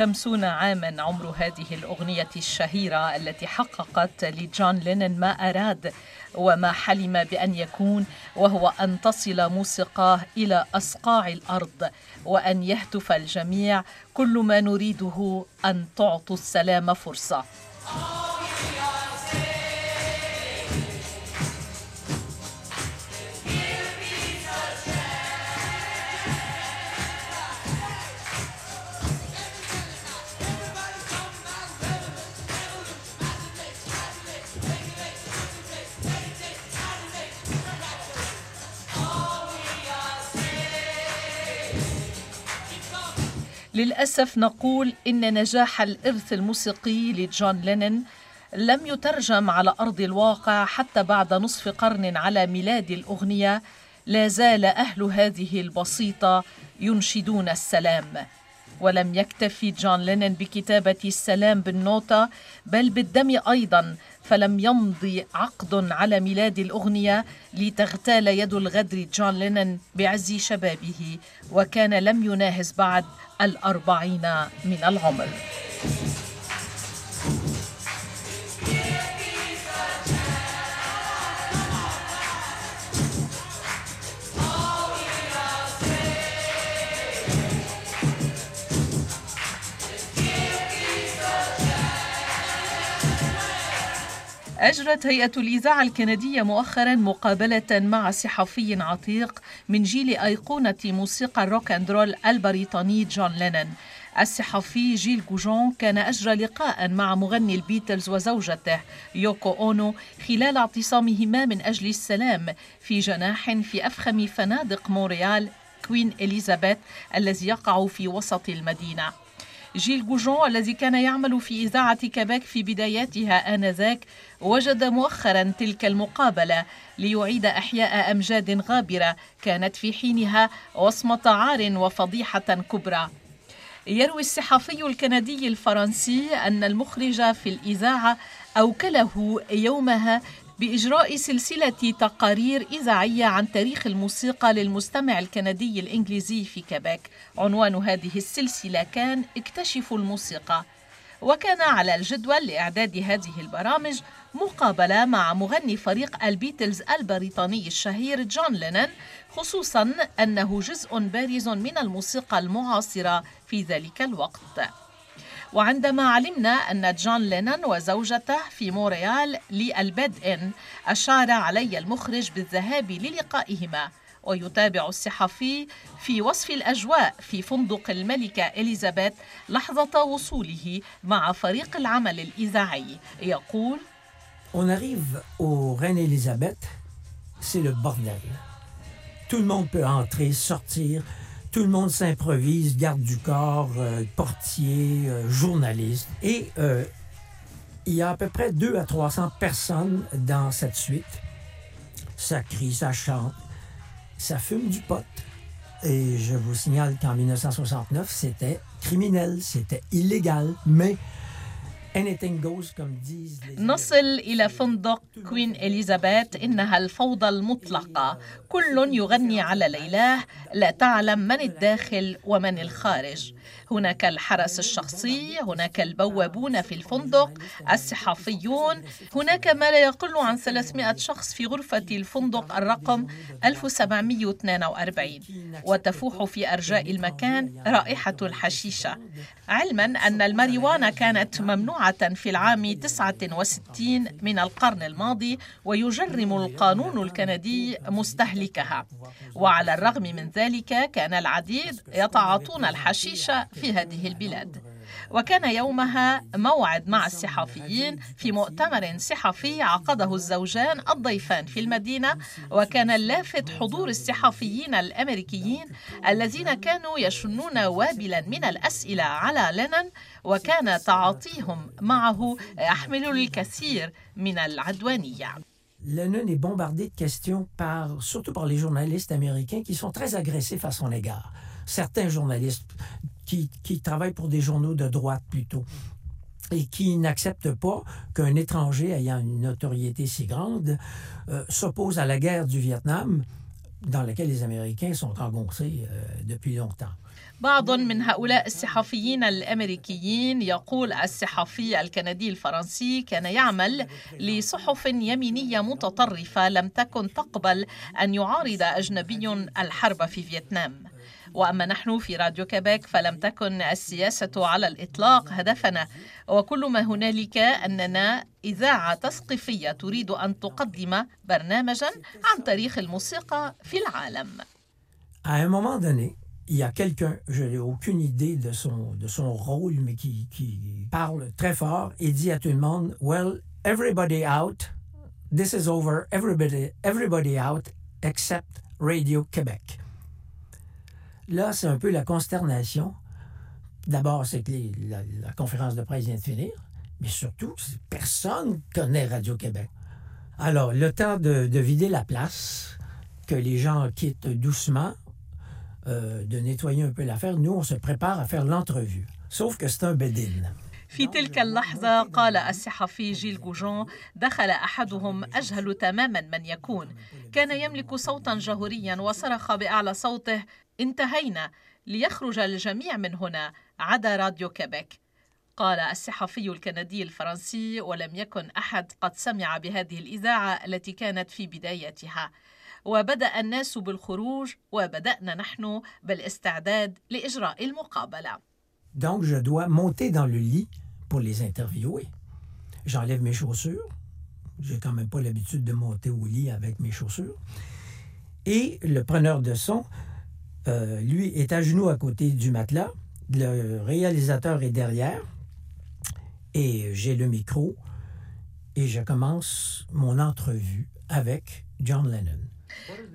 خمسون عاما عمر هذه الأغنية الشهيرة التي حققت لجون لينن ما أراد وما حلم بأن يكون وهو أن تصل موسيقاه إلى أصقاع الأرض وأن يهتف الجميع كل ما نريده أن تعطوا السلام فرصة. للأسف نقول إن نجاح الإرث الموسيقي لجون لينن لم يترجم على أرض الواقع حتى بعد نصف قرن على ميلاد الأغنية. لا زال أهل هذه البسيطة ينشدون السلام. ولم يكتفي جون لينن بكتابة السلام بالنوتة بل بالدم أيضا فلم يمضي عقد على ميلاد الأغنية لتغتال يد الغدر جون لينن بعز شبابه وكان لم يناهز بعد الأربعين من العمر. أجرت هيئة الإذاعة الكندية مؤخرا مقابلة مع صحفي عتيق من جيل أيقونة موسيقى الروك أند رول البريطاني جون لينن. الصحفي جيل جوجون كان أجرى لقاء مع مغني البيتلز وزوجته يوكو أونو خلال اعتصامهما من أجل السلام في جناح في أفخم فنادق مونريال كوين إليزابيث الذي يقع في وسط المدينة. جيل جوجون الذي كان يعمل في إذاعة كباك في بداياتها آنذاك وجد مؤخرا تلك المقابلة ليعيد إحياء أمجاد غابرة كانت في حينها وصمة عار وفضيحة كبرى. يروي الصحفي الكندي الفرنسي أن المخرج في الإذاعة أوكله يومها بإجراء سلسلة تقارير إذاعية عن تاريخ الموسيقى للمستمع الكندي الإنجليزي في كيبيك. عنوان هذه السلسلة كان اكتشفوا الموسيقى. وكان على الجدول لإعداد هذه البرامج مقابلة مع مغني فريق البيتلز البريطاني الشهير جون لينن خصوصا أنه جزء بارز من الموسيقى المعاصرة في ذلك الوقت. وعندما علمنا أن جون لينون وزوجته في مونريال لل bed-in أشار علي المخرج بالذهاب للقائهما. ويتابع الصحفي في وصف الأجواء في فندق الملكة إليزابيث لحظة وصوله مع فريق العمل الإذاعي. يقول On arrive au Reine Elisabeth, c'est le bordel. Tout le monde peut entrer, sortir, tout le monde s'improvise, garde du corps, euh, portier, euh, journaliste. Et euh, il y a à peu près 2 à 300 personnes dans cette suite. Ça crie, ça chante, ça fume du pot. Et je vous signale qu'en 1969, c'était criminel, c'était illégal, mais نصل إلى فندق كوين إليزابيث إنها الفوضى المطلقة. كل يغني على ليلاه لا تعلم من الداخل ومن الخارج. هناك الحرس الشخصي هناك البوابون في الفندق الصحفيون. هناك ما لا يقل عن 300 شخص في غرفة الفندق الرقم 1742 وتفوح في أرجاء المكان رائحة الحشيشة. علما أن الماريوانا كانت ممنوعة في العام 69 من القرن الماضي ويجرم القانون الكندي مستهلكها. وعلى الرغم من ذلك كان العديد يتعاطون الحشيش في هذه البلاد وكان يومها موعد مع الصحفيين في مؤتمر صحفي عقده الزوجان الضيفان في المدينة وكان اللافت حضور الصحفيين الأمريكيين الذين كانوا يشنون وابلا من الأسئلة على لينن وكان تعاطيهم معه يحمل الكثير من العدوانية Lennon est bombardé de questions par, surtout par les journalistes américains qui sont très agressifs à son égard. Certains journalistes qui, travaillent pour des journaux de droite plutôt et qui n'acceptent pas qu'un étranger ayant une notoriété si grande euh, s'oppose à la guerre du Vietnam dans lequel les Américains sont engoncés euh, depuis longtemps. بعض من هؤلاء الصحفيين الامريكيين يقول الصحفي الكندي الفرنسي كان يعمل لصحف يمينيه متطرفه لم تكن تقبل ان يعارض اجنبي الحرب في فيتنام واما نحن في راديو كيبيك فلم تكن السياسة على الاطلاق هدفنا وكل ما هنالك اننا اذاعه تثقيفيه تريد ان تقدم برنامجا عن تاريخ الموسيقى في العالم. À moment donné, il y a quelqu'un, je n'ai aucune idée de son, de son rôle, mais qui, qui parle très fort et dit à tout le monde, Well, everybody out, this is over, everybody, everybody out, except Radio Québec. Là, c'est un peu la consternation. D'abord, c'est que la, conférence de presse vient de finir, mais surtout, personne connaît Radio-Québec. Alors, le temps de, de, vider la place, que les gens quittent doucement, euh, de nettoyer un peu l'affaire, nous, on se prépare à faire l'entrevue. Sauf que c'est un bedin. في تلك اللحظة قال الصحفي جيل جوجون دخل أحدهم أجهل تماما من يكون. كان يملك صوتا جهوريا وصرخ بأعلى صوته انتهينا ليخرج الجميع من هنا عدا راديو كيبيك. قال الصحفي الكندي الفرنسي ولم يكن أحد قد سمع بهذه الإذاعة التي كانت في بدايتها. وبدأ الناس بالخروج وبدأنا نحن بالاستعداد لإجراء المقابلة. Donc je dois monter dans le lit pour les interviewer. J'enlève mes chaussures. J'ai quand même pas l'habitude de monter au lit avec mes chaussures. Et le preneur de son euh, lui est à genoux à côté du matelas. Le réalisateur est derrière. Et j'ai le micro. Et je commence mon entrevue avec John Lennon.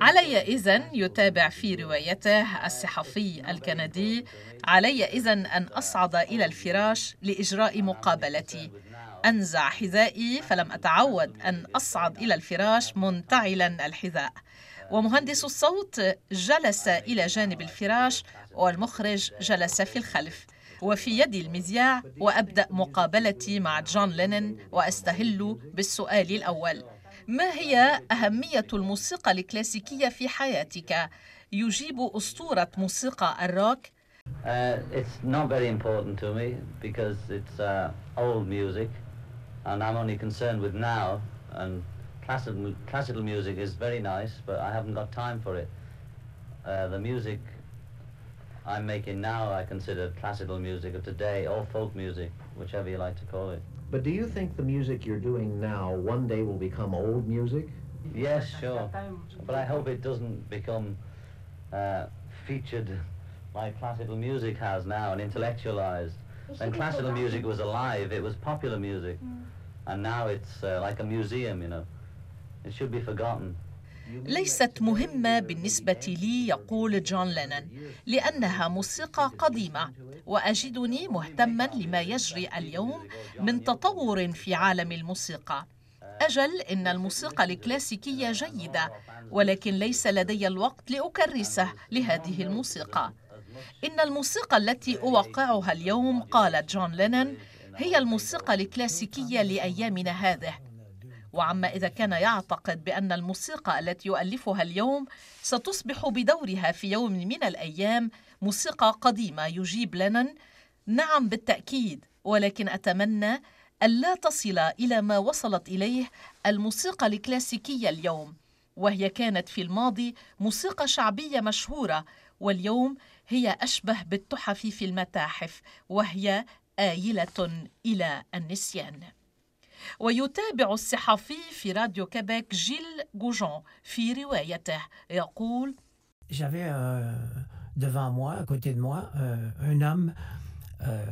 علي إذن يتابع في روايته الصحفي الكندي. علي إذن أن أصعد إلى الفراش لإجراء مقابلتي. أنزع حذائي فلم أتعود أن أصعد إلى الفراش منتعلا الحذاء. ومهندس الصوت جلس إلى جانب الفراش والمخرج جلس في الخلف. وفي يدي المذياع وأبدأ مقابلتي مع جون لينن وأستهل بالسؤال الأول. ما هي أهمية الموسيقى الكلاسيكية في حياتك؟ يجيب أسطورة موسيقى الروك Uh, it's not very important to me because it's uh, old music and I'm only concerned with now and classical, classical music is very nice but I haven't got time for it. Uh, the music I'm making now I consider classical music of today or folk music, whichever you like to call it. But do you think the music you're doing now one day will become old music? Yes, sure. But I hope it doesn't become uh, featured like classical music has now and intellectualized. When classical music was alive, it was popular music. And now it's uh, like a museum, you know. It should be forgotten. ليست مهمة بالنسبة لي يقول جون لينن لأنها موسيقى قديمة وأجدني مهتما لما يجري اليوم من تطور في عالم الموسيقى. أجل إن الموسيقى الكلاسيكية جيدة ولكن ليس لدي الوقت لأكرسه لهذه الموسيقى. إن الموسيقى التي أوقعها اليوم قال جون لينن هي الموسيقى الكلاسيكية لأيامنا هذه. وعما إذا كان يعتقد بأن الموسيقى التي يؤلفها اليوم ستصبح بدورها في يوم من الأيام موسيقى قديمة يجيب لنن نعم بالتأكيد ولكن أتمنى ألا تصل إلى ما وصلت إليه الموسيقى الكلاسيكية اليوم وهي كانت في الماضي موسيقى شعبية مشهورة واليوم هي أشبه بالتحف في المتاحف وهي آيلة إلى النسيان. ويتابع الصحفي في راديو كيبيك جيل جوجون في روايته يقول J'avais euh, devant moi, à côté de moi, euh, un homme euh,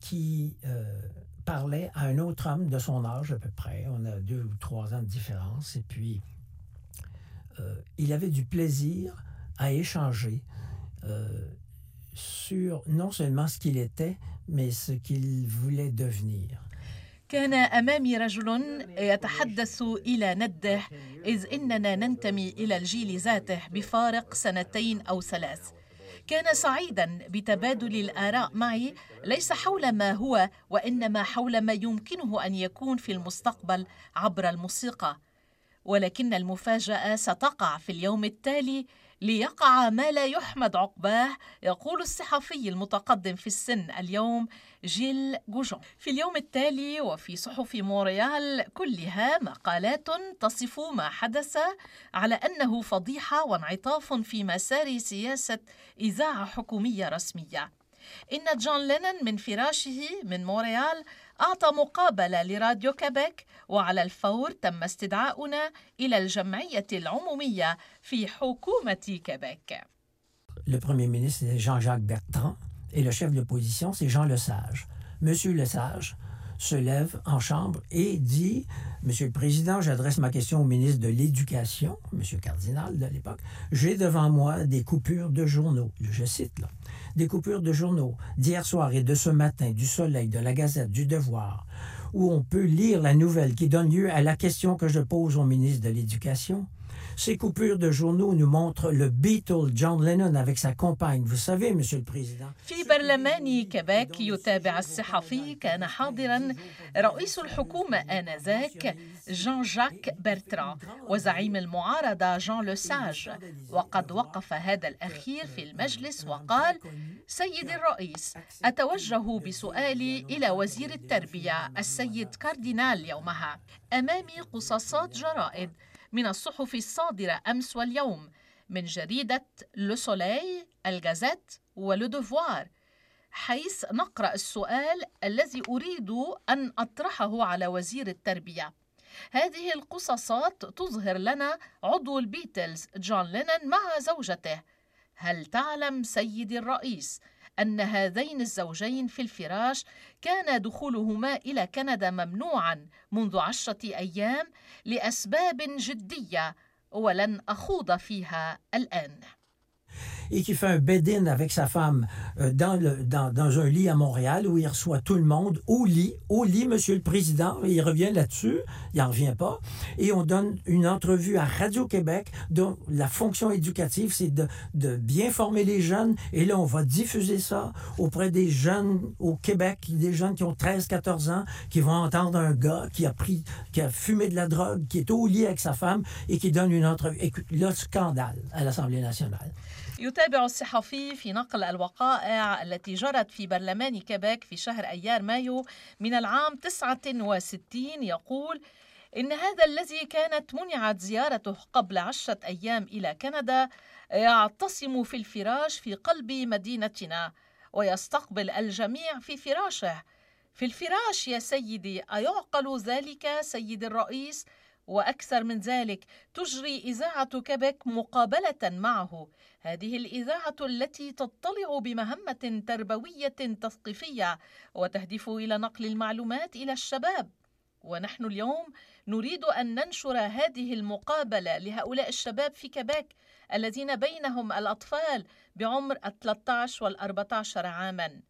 qui parlait à un autre homme de son âge à peu près. On a deux ou trois ans de différence. Et puis, il avait du plaisir à échanger sur non seulement ce qu'il était, mais ce qu'il voulait devenir. كان أمامي رجل يتحدث إلى نده إذ إننا ننتمي إلى الجيل ذاته بفارق سنتين أو ثلاث. كان سعيدا بتبادل الآراء معي ليس حول ما هو وإنما حول ما يمكنه أن يكون في المستقبل عبر الموسيقى. ولكن المفاجأة ستقع في اليوم التالي ليقع ما لا يحمد عقباه يقول الصحفي المتقدم في السن اليوم جيل جوجون. في اليوم التالي وفي صحف مونريال كلها مقالات تصف ما حدث على أنه فضيحة وانعطاف في مسار سياسة إذاعة حكومية رسمية. إن جون لينن من فراشه من مونريال أعطى مقابلة لراديو كيبيك وعلى الفور تم استدعاؤنا إلى الجمعية العمومية في حكومة كيبيك. Le Premier ministre, c'est Jean-Jacques Bertrand, et le chef de l'opposition, c'est Jean Lesage. Monsieur Lesage se lève en chambre et dit Monsieur le Président, j'adresse ma question au ministre de l'Éducation, Monsieur Cardinal de l'époque. J'ai devant moi des coupures de journaux. Je cite là des coupures de journaux d'hier soir et de ce matin, du Soleil, de la Gazette, du Devoir, où on peut lire la nouvelle qui donne lieu à la question que je pose au ministre de l'Éducation. Ces coupures de journaux nous montrent le Beatle John Lennon avec sa compagne. Vous savez, Monsieur le Président. في برلمان كيبيك يتابع الصحفي كان حاضرا رئيس الحكومة آنذاك جان جاك برتران وزعيم المعارضة جان لوساج وقد وقف هذا الأخير في المجلس وقال سيد الرئيس أتوجه بسؤالي إلى وزير التربية السيد كاردينال يومها أمامي قصاصات جرائد من الصحف الصادرة أمس واليوم من جريدة لو سولي الجازيت ولو حيث نقرأ السؤال الذي أريد أن أطرحه على وزير التربية. هذه القصاصات تظهر لنا عضو البيتلز جون لينن مع زوجته. هل تعلم سيدي الرئيس أن هذين الزوجين في الفراش كان دخولهما إلى كندا ممنوعا منذ عشرة أيام لأسباب جدية ولن أخوض فيها الآن. Et qui fait un bed-in avec sa femme euh, dans, dans, un lit à Montréal où il reçoit tout le monde au lit, au lit, Monsieur le Président. Il revient là-dessus, il n'en revient pas. Et on donne une entrevue à Radio-Québec dont la fonction éducative, c'est de, de bien former les jeunes. Et là, on va diffuser ça auprès des jeunes au Québec, des jeunes qui ont 13, 14 ans, qui vont entendre un gars qui a pris, qui a fumé de la drogue, qui est au lit avec sa femme et qui donne une entrevue. Écoute, le scandale à l'Assemblée nationale. يتابع الصحفي في نقل الوقائع التي جرت في برلمان كيبيك في شهر أيار مايو من العام 69 يقول إن هذا الذي كانت منعت زيارته قبل عشرة أيام إلى كندا يعتصم في الفراش في قلب مدينتنا ويستقبل الجميع في فراشه في الفراش يا سيدي أيعقل ذلك سيد الرئيس؟ وأكثر من ذلك تجري إذاعة كيبيك مقابلة معه. هذه الإذاعة التي تطلع بمهمة تربوية تثقيفية وتهدف إلى نقل المعلومات إلى الشباب. ونحن اليوم نريد أن ننشر هذه المقابلة لهؤلاء الشباب في كيبيك الذين بينهم الأطفال بعمر ال 13 وال 14 عاما.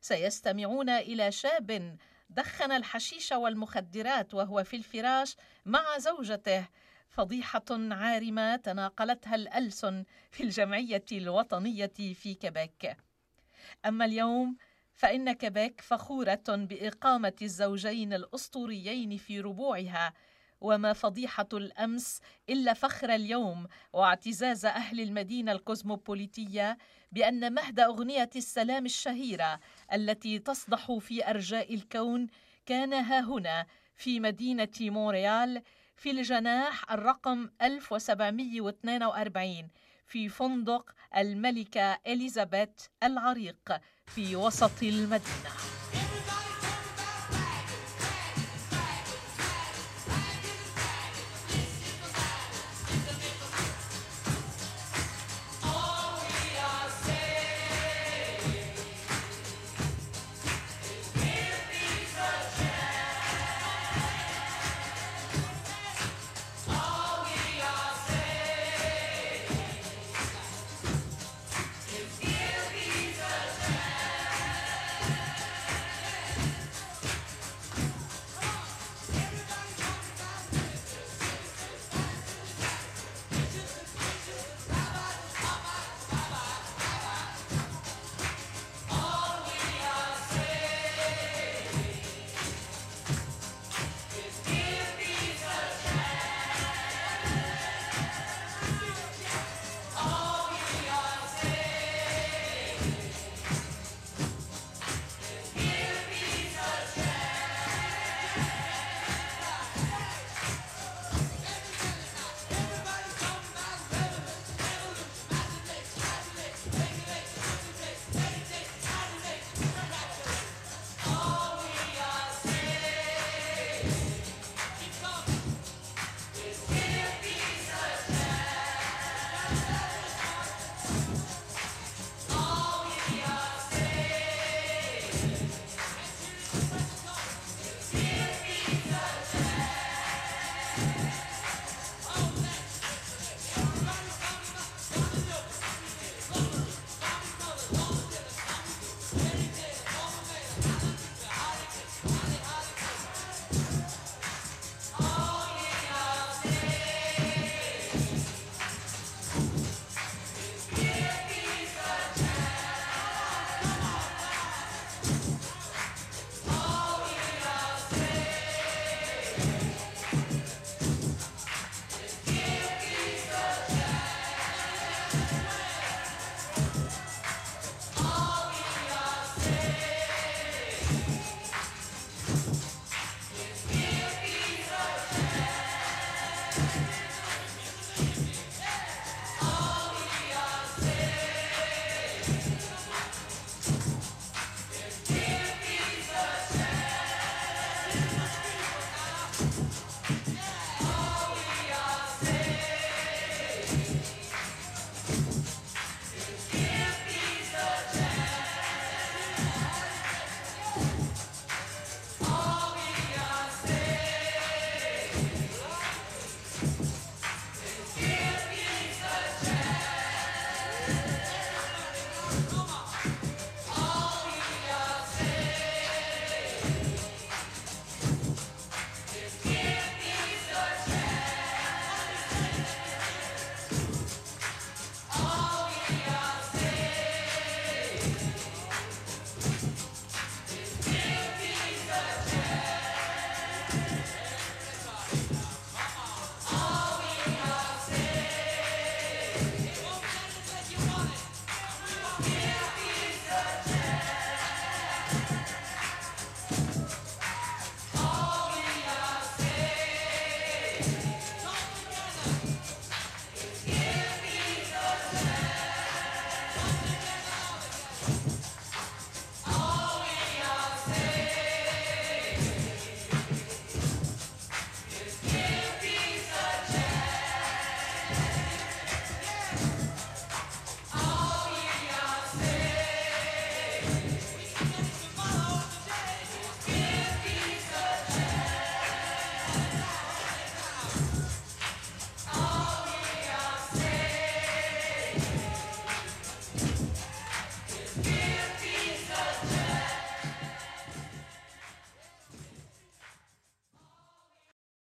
سيستمعون إلى شاب دخن الحشيش والمخدرات وهو في الفراش مع زوجته فضيحة عارمة تناقلتها الألسن في الجمعية الوطنية في كيبيك. أما اليوم فإن كيبيك فخورة بإقامة الزوجين الأسطوريين في ربوعها وما فضيحة الأمس إلا فخر اليوم واعتزاز أهل المدينة الكوزموبوليتية بأن مهد أغنية السلام الشهيرة التي تصدح في أرجاء الكون كان ها هنا في مدينة مونريال في الجناح الرقم 1742 في فندق الملكة إليزابيث العريق في وسط المدينة.